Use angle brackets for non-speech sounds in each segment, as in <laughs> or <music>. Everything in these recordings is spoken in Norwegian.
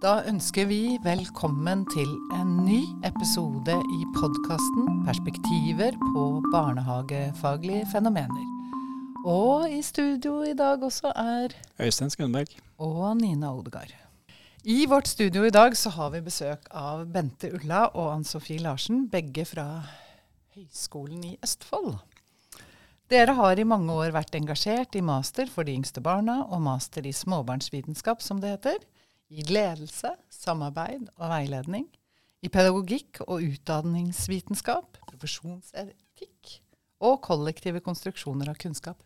Da ønsker vi velkommen til en ny episode i podkasten 'Perspektiver på barnehagefaglige fenomener'. Og i studio i dag også er Øystein Skundberg. Og Nina Odegaard. I vårt studio i dag så har vi besøk av Bente Ulla og Ann Sofie Larsen, begge fra Høgskolen i Østfold. Dere har i mange år vært engasjert i master for de yngste barna og master i småbarnsvitenskap, som det heter i ledelse, samarbeid og veiledning, i pedagogikk og utdanningsvitenskap, profesjonsetikk og kollektive konstruksjoner av kunnskap.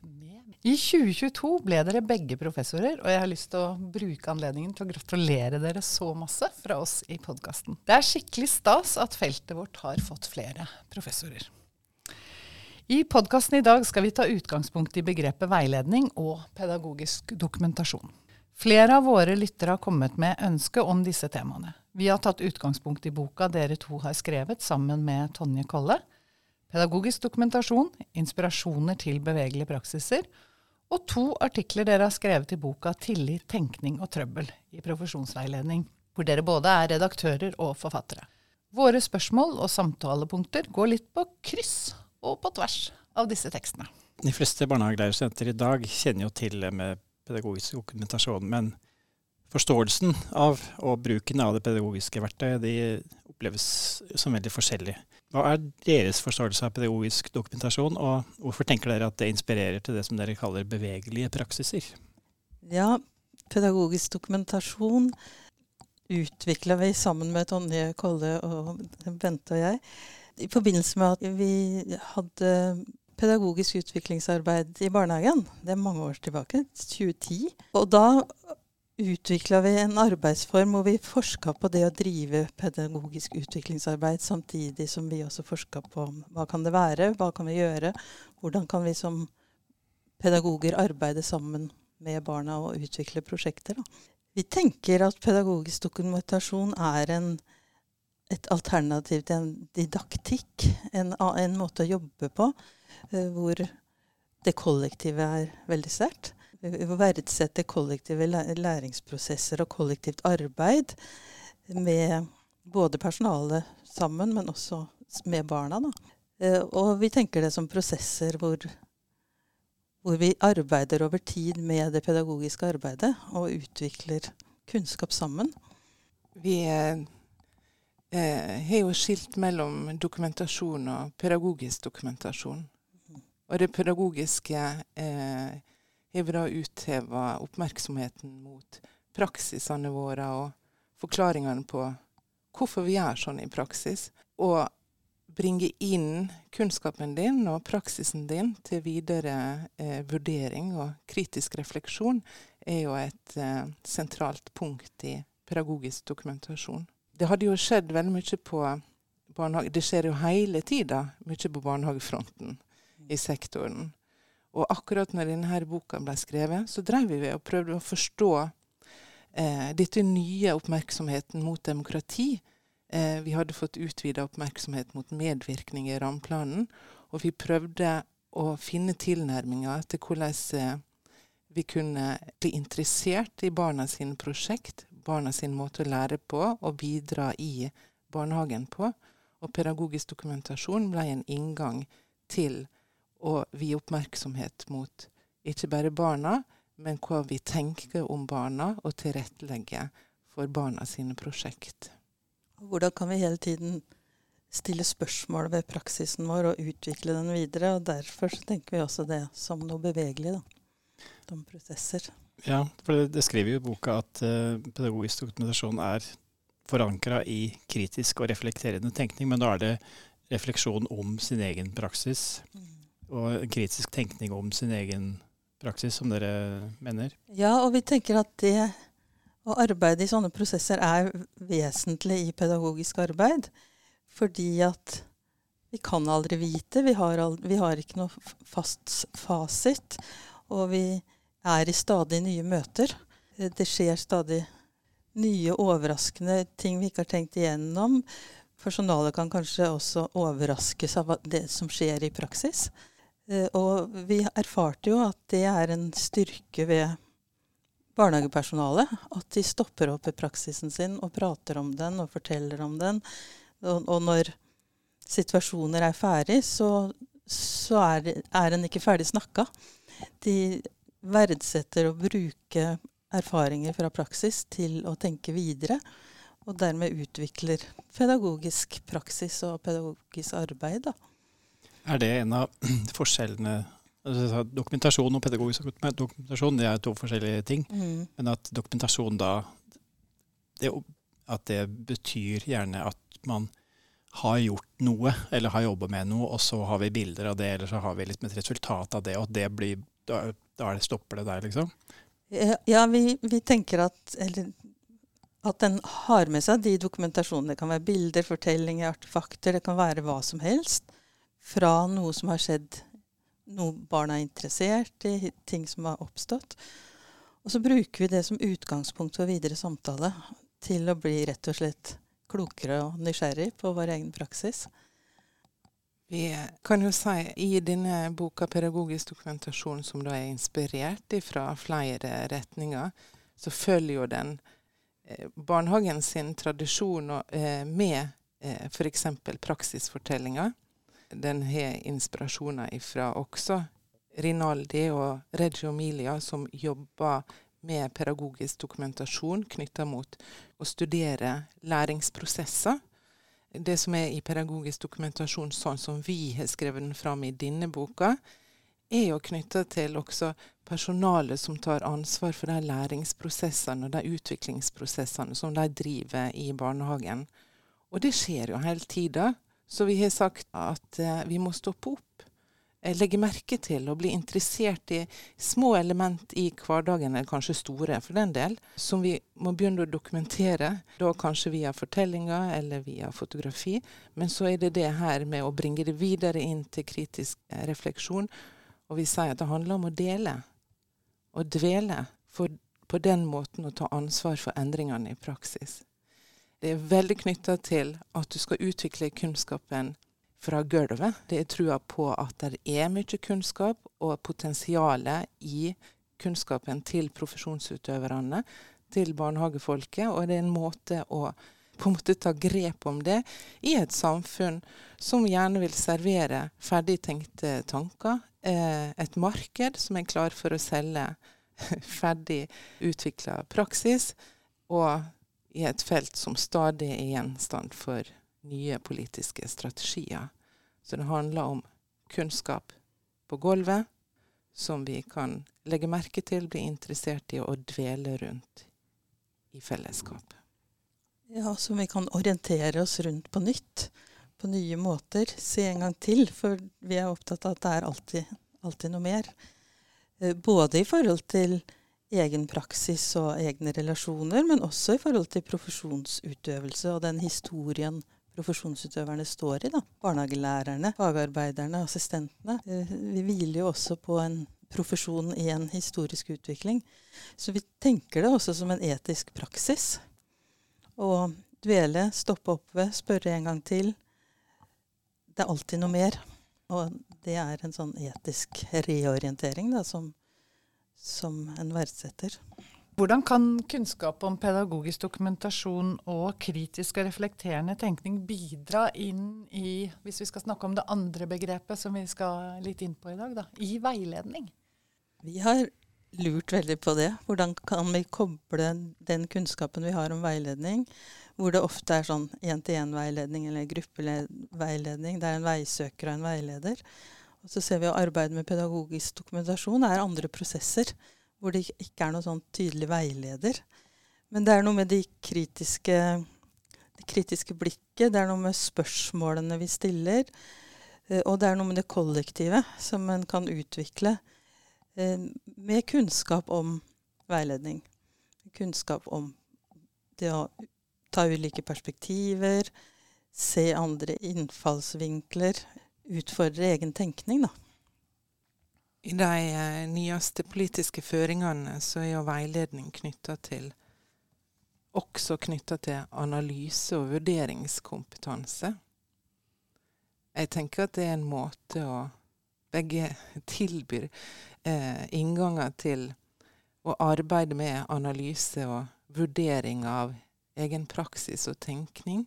I 2022 ble dere begge professorer, og jeg har lyst til å bruke anledningen til å gratulere dere så masse fra oss i podkasten. Det er skikkelig stas at feltet vårt har fått flere professorer. I podkasten i dag skal vi ta utgangspunkt i begrepet veiledning og pedagogisk dokumentasjon. Flere av våre lyttere har kommet med ønske om disse temaene. Vi har tatt utgangspunkt i boka dere to har skrevet sammen med Tonje Kolle. Pedagogisk dokumentasjon, inspirasjoner til bevegelige praksiser, og to artikler dere har skrevet i boka 'Tillit, tenkning og trøbbel' i profesjonsveiledning, hvor dere både er redaktører og forfattere. Våre spørsmål og samtalepunkter går litt på kryss og på tvers av disse tekstene. De fleste barnehagelærerstudenter i dag kjenner jo til med pedagogisk dokumentasjon. Men forståelsen av og bruken av det pedagogiske verktøyet de oppleves som veldig forskjellig. Hva er deres forståelse av pedagogisk dokumentasjon, og hvorfor tenker dere at det inspirerer til det som dere kaller bevegelige praksiser? Ja, pedagogisk dokumentasjon utvikla vi sammen med Tonje Kolle og Bente og jeg. I forbindelse med at vi hadde pedagogisk utviklingsarbeid i barnehagen. Det er mange år tilbake, 2010. Og da utvikla vi en arbeidsform hvor vi forska på det å drive pedagogisk utviklingsarbeid, samtidig som vi også forska på hva kan det være, hva kan vi gjøre, hvordan kan vi som pedagoger arbeide sammen med barna og utvikle prosjekter. Da. Vi tenker at pedagogisk dokumentasjon er en, et alternativ til en didaktikk, en, en måte å jobbe på hvor det kollektive er veldig sterkt. Vi verdsetter kollektive læringsprosesser og kollektivt arbeid med både personalet sammen, men også med barna. Da. Eh, og vi tenker det som prosesser hvor, hvor vi arbeider over tid med det pedagogiske arbeidet og utvikler kunnskap sammen. Vi eh, har jo skilt mellom dokumentasjon og pedagogisk dokumentasjon. Og det pedagogiske eh, har da utheva oppmerksomheten mot praksisene våre og forklaringene på hvorfor vi gjør sånn i praksis. Og bringe inn kunnskapen din og praksisen din til videre eh, vurdering og kritisk refleksjon er jo et eh, sentralt punkt i pedagogisk dokumentasjon. Det hadde jo skjedd veldig mye på barnehage... Det skjer jo hele tida mye på barnehagefronten i sektoren. Og akkurat når denne boka ble skrevet, så drev vi og prøvde å forstå eh, dette nye oppmerksomheten mot demokrati. Eh, vi hadde fått utvida oppmerksomhet mot medvirkning i rammeplanen. Og vi prøvde å finne tilnærminger til hvordan eh, vi kunne bli interessert i barna sine prosjekt, barna sin måte å lære på og bidra i barnehagen på. Og pedagogisk dokumentasjon ble en inngang til og vie oppmerksomhet mot ikke bare barna, men hva vi tenker om barna, og tilrettelegge for barna sine prosjekt. Hvordan kan vi hele tiden stille spørsmål ved praksisen vår og utvikle den videre? og Derfor tenker vi også det som noe bevegelig. da, De prosesser. Ja, for det, skriver jo i boka at uh, pedagogisk dokumentasjon er forankra i kritisk og reflekterende tenkning, men da er det refleksjon om sin egen praksis. Mm og kritisk tenkning om sin egen praksis, som dere mener? Ja, og vi tenker at det å arbeide i sånne prosesser er vesentlig i pedagogisk arbeid. Fordi at vi kan aldri vite. Vi har, aldri, vi har ikke noe fast fasit. Og vi er i stadig nye møter. Det skjer stadig nye, overraskende ting vi ikke har tenkt igjennom. Personalet kan kanskje også overraskes av det som skjer i praksis. Eh, og vi erfarte jo at det er en styrke ved barnehagepersonalet. At de stopper opp i praksisen sin og prater om den og forteller om den. Og, og når situasjoner er ferdig, så, så er, er en ikke ferdig snakka. De verdsetter å bruke erfaringer fra praksis til å tenke videre. Og dermed utvikler pedagogisk praksis og pedagogisk arbeid. Da. Er det en av <clears throat> forskjellene altså, Dokumentasjon og pedagogisk dokumentasjon det er to forskjellige ting. Mm. Men at dokumentasjon da det, At det betyr gjerne at man har gjort noe, eller har jobba med noe, og så har vi bilder av det, eller så har vi liksom et resultat av det, og det blir, da, da stopper det der, liksom? Ja, vi, vi tenker at eller, at den har med seg de dokumentasjonene. Det kan være bilder, fortellinger, artefakter. Det kan være hva som helst fra noe som har skjedd, noe barna er interessert i, ting som har oppstått. Og så bruker vi det som utgangspunkt for videre samtale til å bli rett og slett klokere og nysgjerrig på vår egen praksis. Vi kan jo si i denne boka 'Pedagogisk dokumentasjon', som da er inspirert fra flere retninger, så følger jo den eh, barnehagen sin tradisjon eh, med eh, f.eks. praksisfortellinger. Den har inspirasjoner fra også Rinaldi og Reggio Emilia, som jobber med pedagogisk dokumentasjon knytta mot å studere læringsprosesser. Det som er i pedagogisk dokumentasjon, sånn som vi har skrevet den fram i denne boka, er jo knytta til også personalet som tar ansvar for de læringsprosessene og de utviklingsprosessene som de driver i barnehagen. Og det skjer jo hele tida. Så vi har sagt at eh, vi må stoppe opp Eh, legge merke til og bli interessert i små element i hverdagen, eller kanskje store for den del, som vi må begynne å dokumentere. Da kanskje via fortellinger eller via fotografi. Men så er det det her med å bringe det videre inn til kritisk eh, refleksjon. Og vi sier at det handler om å dele. og dvele. For på den måten å ta ansvar for endringene i praksis. Det er veldig knytta til at du skal utvikle kunnskapen fra gulvet. Det er trua på at det er mye kunnskap og potensial i kunnskapen til profesjonsutøverne, til barnehagefolket. Og det er en måte å på en måte ta grep om det i et samfunn som gjerne vil servere ferdigtenkte tanker. Eh, et marked som er klar for å selge <laughs> ferdig utvikla praksis. Og i et felt som stadig er gjenstand for nye politiske strategier. Så det handler om kunnskap på gulvet som vi kan legge merke til, bli interessert i og dvele rundt i fellesskap. Ja, som vi kan orientere oss rundt på nytt. På nye måter. Se en gang til. For vi er opptatt av at det er alltid, alltid noe mer. Eh, både i forhold til egen praksis og egne relasjoner, men også i forhold til profesjonsutøvelse og den historien profesjonsutøverne står i. da. Barnehagelærerne, fagarbeiderne, assistentene. Eh, vi hviler jo også på en profesjon i en historisk utvikling. Så vi tenker det også som en etisk praksis. Å dvele, stoppe opp ved, spørre en gang til. Det er alltid noe mer. Og det er en sånn etisk reorientering da, som, som en verdsetter. Hvordan kan kunnskap om pedagogisk dokumentasjon og kritisk og reflekterende tenkning bidra inn i, hvis vi skal snakke om det andre begrepet som vi skal litt inn på i dag, da, i veiledning? Vi har lurt veldig på det. Hvordan kan vi koble den kunnskapen vi har om veiledning, hvor det ofte er sånn én-til-én-veiledning eller gruppeveiledning, det er en veisøker og en veileder. Og så ser vi at arbeidet med pedagogisk dokumentasjon er andre prosesser hvor det ikke er noen sånn tydelig veileder. Men det er noe med de kritiske, det kritiske blikket, det er noe med spørsmålene vi stiller. Eh, og det er noe med det kollektive som en kan utvikle eh, med kunnskap om veiledning. Kunnskap om det å ta ulike perspektiver, se andre innfallsvinkler, utfordre egen tenkning, da. I de eh, nyeste politiske føringene så er jo veiledning knytta til også knytta til analyse og vurderingskompetanse. Jeg tenker at det er en måte å Begge <laughs> tilbyr eh, innganger til å arbeide med analyse og vurdering av egen praksis og tenkning.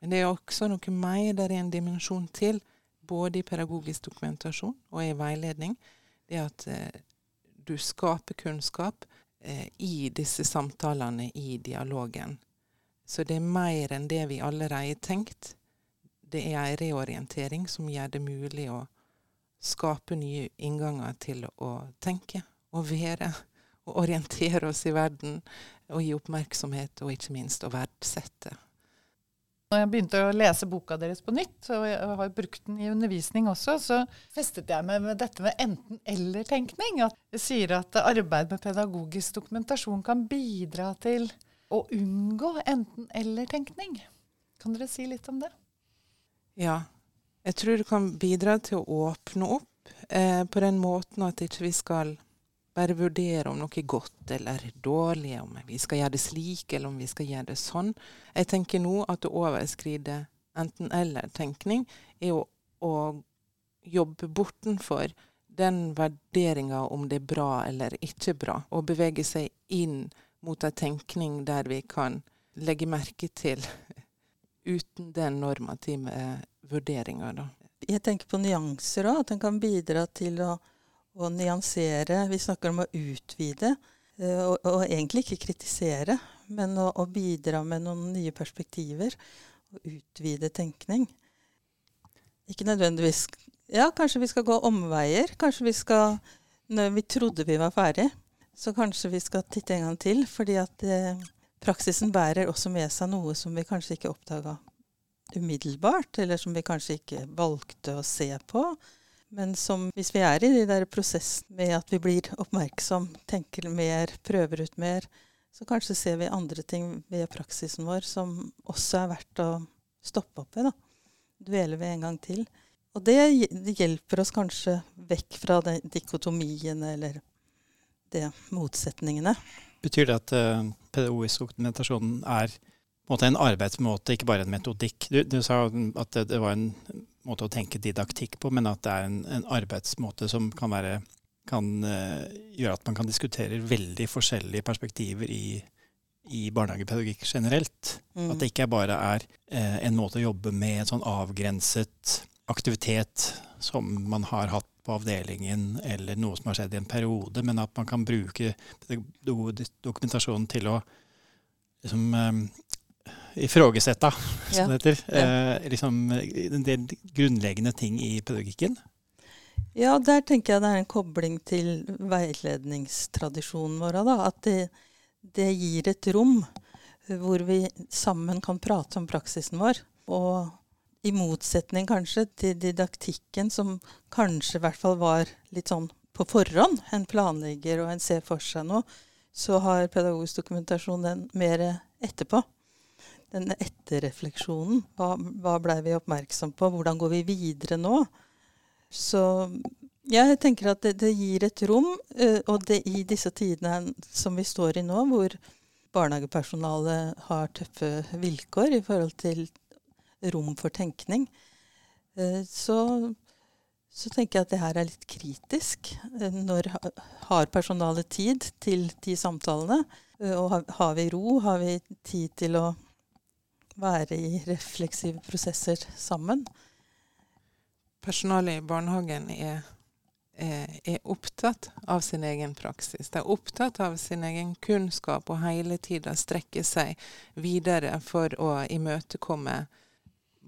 Men det er også noe mer, der er en dimensjon til, både i pedagogisk dokumentasjon og i veiledning. Det at eh, du skaper kunnskap eh, i disse samtalene, i dialogen. Så det er mer enn det vi allerede har tenkt. Det er ei reorientering som gjør det mulig å skape nye innganger til å tenke og være. Og orientere oss i verden og gi oppmerksomhet, og ikke minst å verdsette. Når jeg begynte å lese boka deres på nytt, og jeg har brukt den i undervisning også, så festet jeg meg med dette med enten-eller-tenkning. At det sier at arbeid med pedagogisk dokumentasjon kan bidra til å unngå enten-eller-tenkning. Kan dere si litt om det? Ja. Jeg tror det kan bidra til å åpne opp eh, på den måten at ikke vi skal bare vurdere om noe er godt eller dårlig, om vi skal gjøre det slik eller om vi skal gjøre det sånn. Jeg tenker nå at å overskride enten-eller-tenkning er å, å jobbe bortenfor den vurderinga om det er bra eller ikke bra, og bevege seg inn mot en tenkning der vi kan legge merke til <laughs> uten den normative vurderinga, da. Jeg tenker på nyanser òg, at den kan bidra til å å nyansere. Vi snakker om å utvide. Eh, og, og egentlig ikke kritisere, men å, å, bidra med noen nye perspektiver. Og utvide tenkning. Ikke nødvendigvis Ja, kanskje vi skal gå omveier. Kanskje vi skal Når vi trodde vi var ferdig, så kanskje vi skal titte en gang til. Fordi at eh, praksisen bærer også med seg noe som vi kanskje ikke oppdaga umiddelbart, eller som vi kanskje ikke valgte å se på. Men som, hvis vi er i de der prosessene med at vi blir oppmerksom, tenker mer, prøver ut mer, så kanskje ser vi andre ting ved praksisen vår som også er verdt å stoppe opp ved. da. Dvele ved en gang til. Og det, hjelper oss kanskje vekk fra den dikotomien eller de motsetningene. Betyr det at uh, pedagogisk dokumentasjon er en, en arbeidsmåte, ikke bare en metodikk? Du, du sa at det, det var en måte å tenke didaktikk på, men at det er en, en arbeidsmåte som kan, være, kan uh, gjøre at man kan diskutere veldig forskjellige perspektiver i, i barnehagepedagogikk generelt. Mm. At det ikke bare er uh, en måte å jobbe med en sånn avgrenset aktivitet som man har hatt på avdelingen, eller noe som har skjedd i en periode, men at man kan bruke dokumentasjonen til å liksom, um, ifrågesetta, som ja. det heter. Eh, liksom, en del grunnleggende ting i pedagogikken. Ja, der tenker jeg det er en kobling til veiledningstradisjonen vår. Da, at det, det, gir et rom hvor vi sammen kan prate om praksisen vår. Og i motsetning kanskje til didaktikken, som kanskje i hvert fall var litt sånn på forhånd, en planlegger og en ser for seg noe, så har pedagogisk dokumentasjon den mer etterpå denne etterrefleksjonen. Hva, hva blei vi oppmerksom på? Hvordan går vi videre nå? Så jeg tenker at det, det gir et rom, uh, og det i disse tidene som vi står i nå, hvor barnehagepersonalet har tøffe vilkår i forhold til rom for tenkning, uh, så, så, tenker jeg at det her er litt kritisk. Uh, når har personalet tid til de samtalene? Og har vi ro? Har vi tid til å være i refleksive prosesser sammen. Personalet i barnehagen er, er, er, opptatt av sin egen praksis. De er opptatt av sin egen kunnskap og hele tida strekker seg videre for å imøtekomme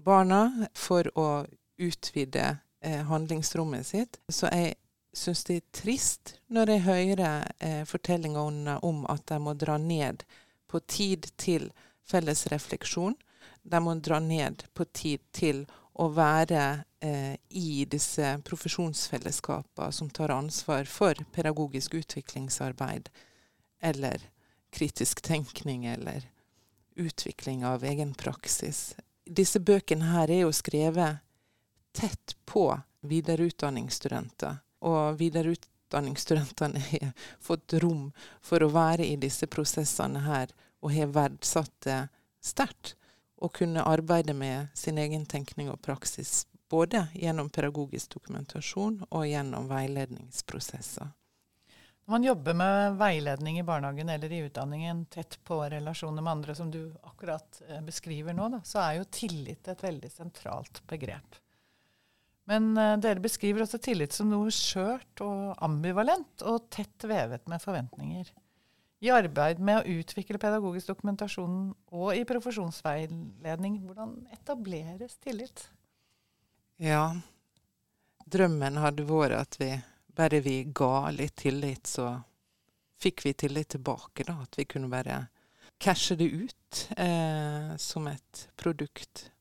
barna, for å utvide eh, handlingsrommet sitt. Så jeg syns det er trist når jeg hører eh, fortellinger om at de må dra ned på tid til felles refleksjon. De må dra ned på tid til å være eh, i disse profesjonsfellesskapene som tar ansvar for pedagogisk utviklingsarbeid eller kritisk tenkning eller utvikling av egen praksis. Disse bøkene her er jo skrevet tett på videreutdanningsstudenter. Og videreutdanningsstudentene <laughs> har fått rom for å være i disse prosessene her og har verdsatt det sterkt. Å kunne arbeide med sin egen tenkning og praksis. Både gjennom pedagogisk dokumentasjon og gjennom veiledningsprosesser. Når man jobber med veiledning i barnehagen eller i utdanningen tett på relasjoner med andre, som du akkurat eh, beskriver nå, da, så er jo tillit et veldig sentralt begrep. Men uh, dere beskriver også tillit som noe skjørt og ambivalent og tett vevet med forventninger. I arbeid med å utvikle pedagogisk dokumentasjon og i profesjonsveiledning, hvordan etableres tillit? Ja, drømmen hadde vært at vi bare vi ga litt tillit, så fikk vi tillit tilbake. da, At vi kunne bare cashe det ut eh, som et produkt.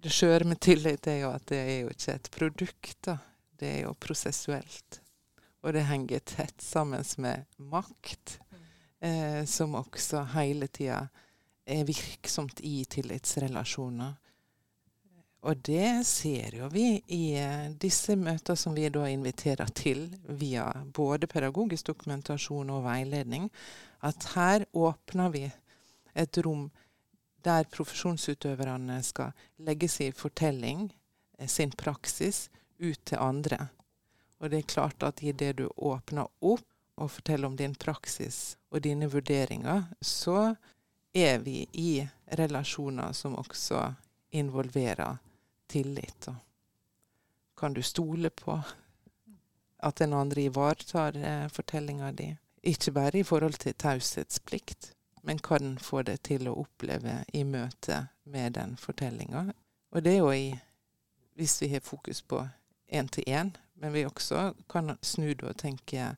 Det skjøre med tillit er jo at det er jo ikke et produkt, da. Det er jo prosessuelt. Og det henger tett sammen med makt, eh, som også hele tida er virksomt i tillitsrelasjoner. Og det ser jo vi i eh, disse møter som vi da inviterer til via både pedagogisk dokumentasjon og veiledning, at her åpner vi et rom der profesjonsutøverne skal legge sin fortelling, eh, sin praksis, ut til andre. Og det er klart at i det du åpner opp og fortelle om din praksis og dine vurderinger, så er vi i relasjoner som også involverer tillit. Kan du stole på at den andre ivaretar eh, fortellinga di? Ikke bare i forhold til taushetsplikt, men kan få det til å oppleve i møte med den fortellinga. Og det er jo i Hvis vi har fokus på én-til-én, men vi også kan snu det og tenke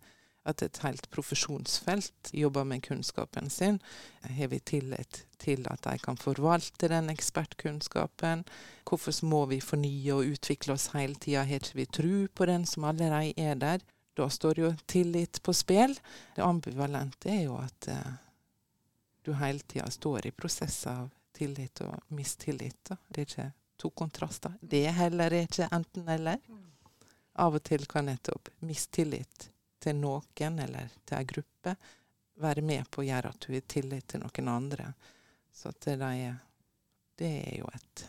at et helt profesjonsfelt jobber med kunnskapen sin. Har vi tillit til at de kan forvalte den ekspertkunnskapen? Hvorfor må vi fornye og utvikle oss hele tida? Har ikke vi tro på den som allerede er der? Da står jo tillit på spill. Det ambivalente er jo at uh, du hele tida står i prosesser av tillit og mistillit. Da. Det er ikke to kontraster. Det heller er ikke enten-eller. Av og til kan nettopp mistillit til noen eller til ei gruppe være med på å gjøre at du har tillit til noen andre. Så det, er, det er jo et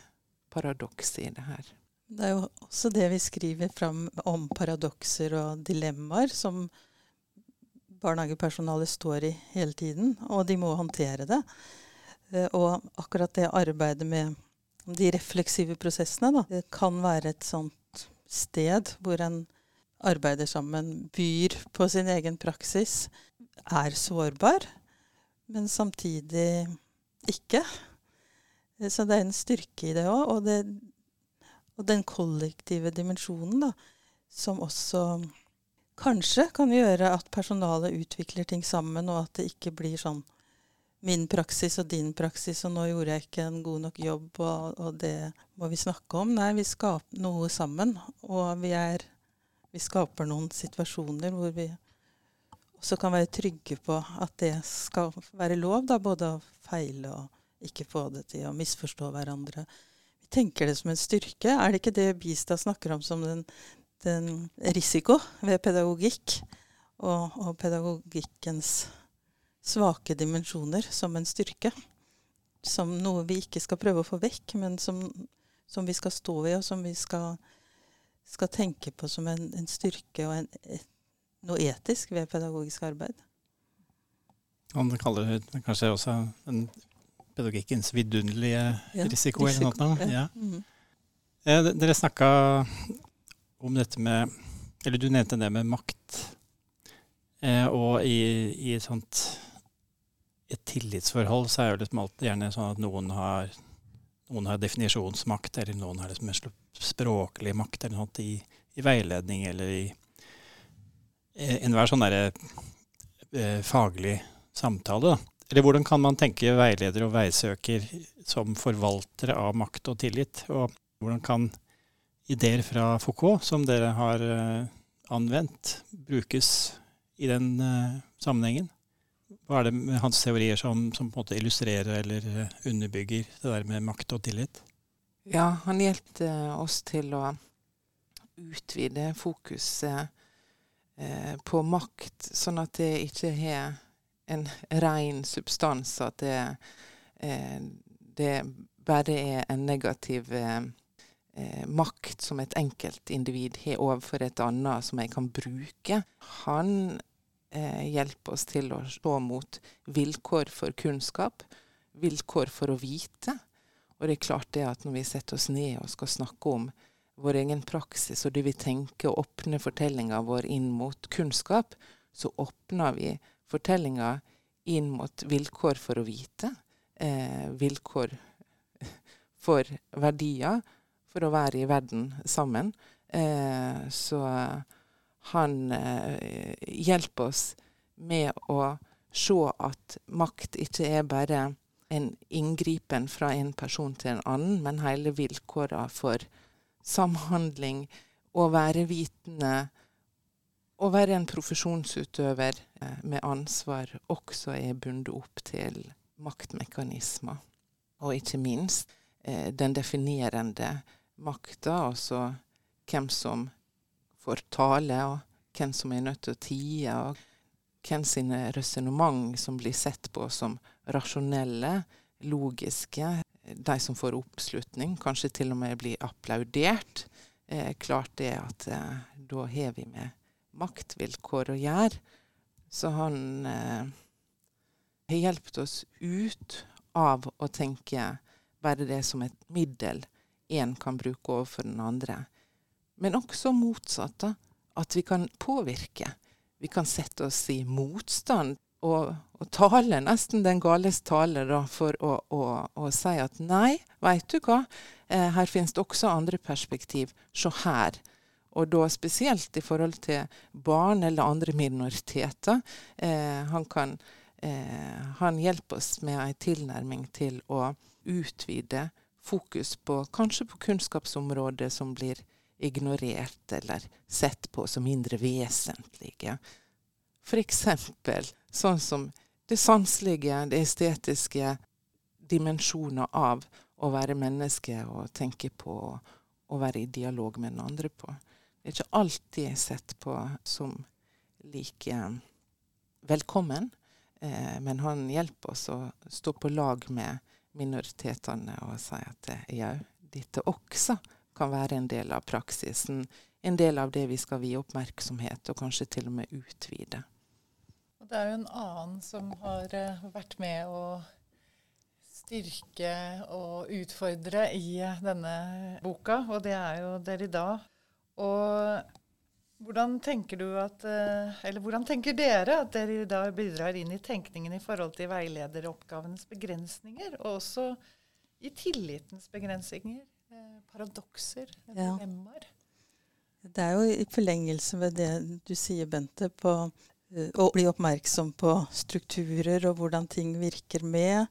paradoks i det her. Det er jo også det vi skriver fram om paradokser og dilemmaer som barnehagepersonalet står i hele tiden, og de må håndtere det. Eh, og akkurat det arbeidet med de refleksive prosessene da, det kan være et sånt sted hvor en arbeider sammen, byr på sin egen praksis, er sårbar, men samtidig ikke. Så det er en styrke i det òg. Og, og, den kollektive dimensjonen, da, som også kanskje kan gjøre at personalet utvikler ting sammen, og at det ikke blir sånn min praksis og din praksis, og nå gjorde jeg ikke en god nok jobb, og, og det må vi snakke om. Nei, vi skaper noe sammen, og vi er vi skaper noen situasjoner hvor vi også kan være trygge på at det skal være lov, da, både å feile og ikke få det til og misforstå hverandre. Vi tenker det som en styrke. Er det ikke det Bistad snakker om som den, den risiko ved pedagogikk? Og, og pedagogikkens svake dimensjoner som en styrke. Som noe vi ikke skal prøve å få vekk, men som, som vi skal stå i, og som vi skal skal tenke på som en, en styrke og en, et, noe etisk ved pedagogisk arbeid. Det kaller det kanskje også en pedagogikkens vidunderlige ja, risiko, risiko noe. Ja. Mm -hmm. Dere snakka om dette med Eller du nevnte det med makt. Eh, og i, i, et sånt et tillitsforhold så er det liksom alltid gjerne sånn at noen har noen har definisjonsmakt, eller noen har liksom språklig makt eller noe i, i veiledning eller i eh, enhver sånn derre eh, faglig samtale. Da. Eller hvordan kan man tenke veileder og veisøker som forvaltere av makt og tillit? Og hvordan kan ideer fra Foucault, som dere har eh, anvendt, brukes i den sammenhengen? Hva er det med hans teorier som, som, på en måte illustrerer eller eh, underbygger det der med makt og tillit? Ja, han hjalp oss til å utvide fokuset eh, på makt, sånn at det ikke har en ren substans, at det, eh, det bare er en negativ eh, eh makt som et enkeltindivid har overfor et annet, som jeg kan bruke. Han eh, hjelpe oss til å se mot vilkår for kunnskap, vilkår for å vite. Og det er klart det at når vi setter oss ned og skal snakke om vår egen praksis, og det vi tenker å åpne fortellinga vår inn mot kunnskap, så åpner vi fortellinga inn mot vilkår for å vite. Eh, vilkår <laughs> for verdier, for å være i verden sammen. Eh, så han eh, hjelper oss med å se at makt ikke er bare en inngripen fra en person til en annen, men hele vilkåra for samhandling, å være vitende, å være en profesjonsutøver eh, med ansvar også er bundet opp til maktmekanismer. Og ikke minst eh, den definerende makta, altså hvem som får tale, og hvem som er nødt til å tie, og hvem sine resonnement som blir sett på som rasjonelle, logiske, de som får oppslutning, kanskje til og med blir applaudert. Eh, klart det at eh, da har vi med maktvilkår å gjøre. Så han eh, har hjulpet oss ut av å tenke bare det som et middel én kan bruke overfor den andre. Men også motsatt. da, At vi kan påvirke. Vi kan sette oss i motstand og, og tale nesten den gales tale da, for å, å, å, si at nei, veit du hva, eh, her finnes det også andre perspektiv. Se her. Og da spesielt i forhold til barn eller andre minoriteter. Eh, han, kan, eh, han hjelper oss med en tilnærming til å utvide fokus på kanskje på kunnskapsområdet som blir ignorert eller sett på som mindre vesentlige. F.eks. sånn som det sanselige, det estetiske dimensjoner av å være menneske og tenke på og være i dialog med den andre på. Det er ikke alltid sett på som like velkommen, eh, men han hjelper oss å stå på lag med minoritetene og si at jau, dette også kan være en del av praksisen. En del av det vi skal vie oppmerksomhet, og kanskje til og med utvide. Og det er jo en annen som har uh, vært med å styrke og utfordre i uh, denne boka, og det er jo Derrida. Og hvordan tenker at, eller hvordan tenker dere at Derrida bidrar inn i tenkningen i forhold til veilederoppgavenes begrensninger, og også i tillitens begrensninger? Paradokser, dilemmaer? Ja. Det er jo i forlengelse med det du sier, Bente, på uh, å bli oppmerksom på strukturer og hvordan ting virker med.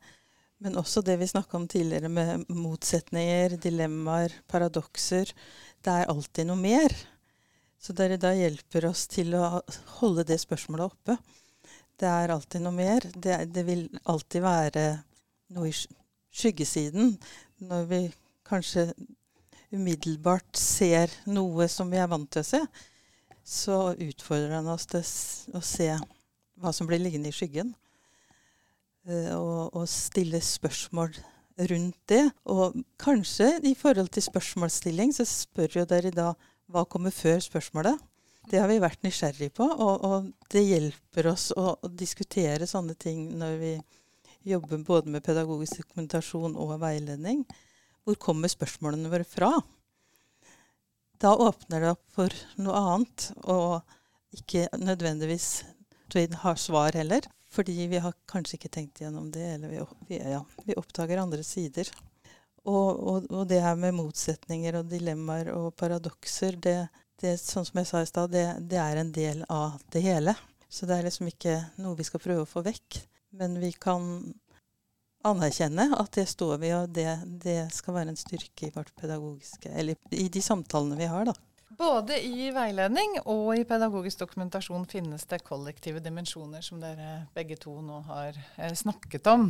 Men også det vi snakka om tidligere med motsetninger, dilemmaer, paradokser. Det er alltid noe mer. Så dere da hjelper oss til å holde det spørsmålet oppe. Det er alltid noe mer. Det, det vil alltid være noe i skyggesiden når vi kanskje umiddelbart ser noe som vi er vant til å se, så utfordrer han oss til å se hva som blir liggende i skyggen. Uh, og, og, stille spørsmål rundt det. Og kanskje i forhold til spørsmålsstilling så spør jo dere da hva kommer før spørsmålet. Det har vi vært nysgjerrig på, og, og det hjelper oss å, å, diskutere sånne ting når vi jobber både med pedagogisk dokumentasjon og veiledning. Hvor kommer spørsmålene våre fra? Da åpner det opp for noe annet, og ikke nødvendigvis vi har svar heller. Fordi vi har kanskje ikke tenkt gjennom det, eller vi, vi, ja, vi oppdager andre sider. Og, og, og, det her med motsetninger og dilemmaer og paradokser, det, det sånn som jeg sa i stad, det, det, er en del av det hele. Så det er liksom ikke noe vi skal prøve å få vekk. Men vi kan anerkjenne at det står vi, og det, det skal være en styrke i vårt pedagogiske Eller i de samtalene vi har, da. Både i veiledning og i pedagogisk dokumentasjon finnes det kollektive dimensjoner, som dere begge to nå har eh, snakket om.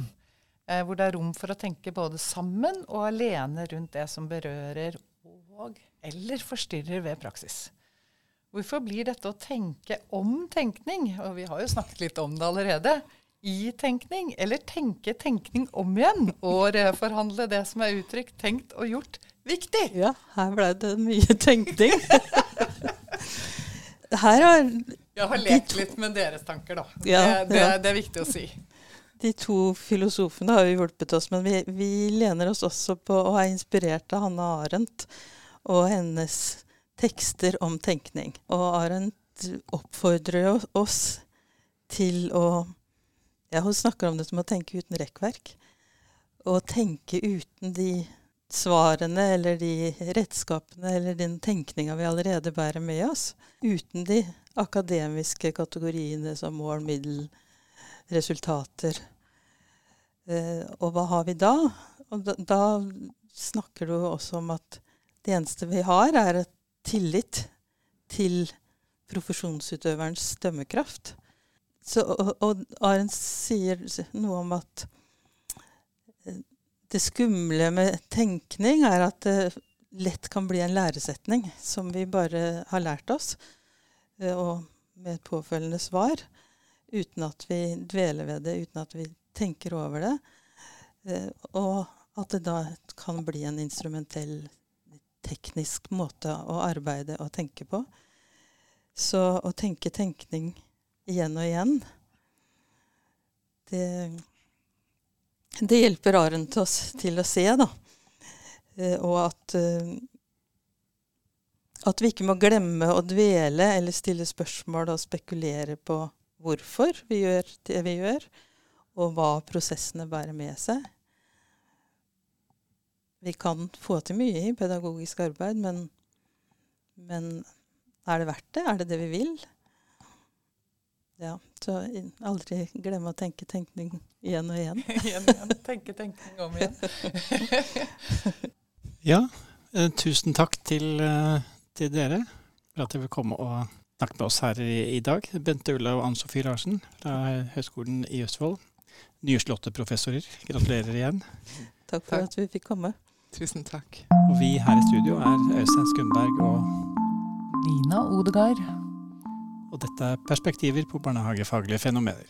Eh, hvor det er rom for å tenke både sammen og alene rundt det som berører og eller forstyrrer ved praksis. Hvorfor blir dette å tenke om tenkning, og vi har jo snakket litt om det allerede, i tenkning, eller tenke tenkning om igjen, og reforhandle det som er uttrykt, tenkt og gjort, viktig. Ja, her ble det mye tenkning. <laughs> her har Jeg har lekt litt med deres tanker, da. Ja, det, det, ja. det er viktig å si. De to filosofene har jo hjulpet oss, men vi, vi lener oss også på og er inspirert av Hanne Arendt og hennes tekster om tenkning. Og Arendt oppfordrer oss til å Ja, hun snakker om det som å tenke uten rekkverk. Å tenke uten de svarene eller de redskapene eller den tenkninga vi allerede bærer med oss. Uten de akademiske kategoriene som mål, middel, resultater. Eh, og hva har vi da? Og da, da snakker du også om at det eneste vi har, er et tillit til profesjonsutøverens dømmekraft. Så, og, og sier noe om at eh, det skumle med tenkning er at det lett kan bli en læresetning som vi bare har lært oss, eh, og med et påfølgende svar, uten at vi dveler ved det, uten at vi tenker over det. Eh, Og at det da kan bli en instrumentell, teknisk måte å arbeide og tenke på. Så å tenke tenkning igjen og igjen, det, det hjelper Arendt oss til å se, da. Eh, Og at, eh, at vi ikke må glemme å dvele eller stille spørsmål og spekulere på hvorfor vi gjør det vi gjør, og hva prosessene bærer med seg. Vi kan få til mye i pedagogisk arbeid, men, men er det verdt det? Er det det vi vil? Ja, så aldri glemme å tenke tenkning igjen og igjen. <laughs> igjen, igjen. Tenke tenkning om igjen. <laughs> Ja, eh, tusen takk til, eh, til dere for at dere vil komme og snakke med oss her i, i dag. Bente Ulla og Ann Sofie Larsen fra Høgskolen i Østfold. Nyslåtte professorer. Gratulerer igjen. Takk for Takk. at vi fikk komme. Tusen takk. Og vi her i studio er Øystein Skumberg, og, Nina Odegaard. Og dette er Perspektiver på barnehagefaglige fenomener.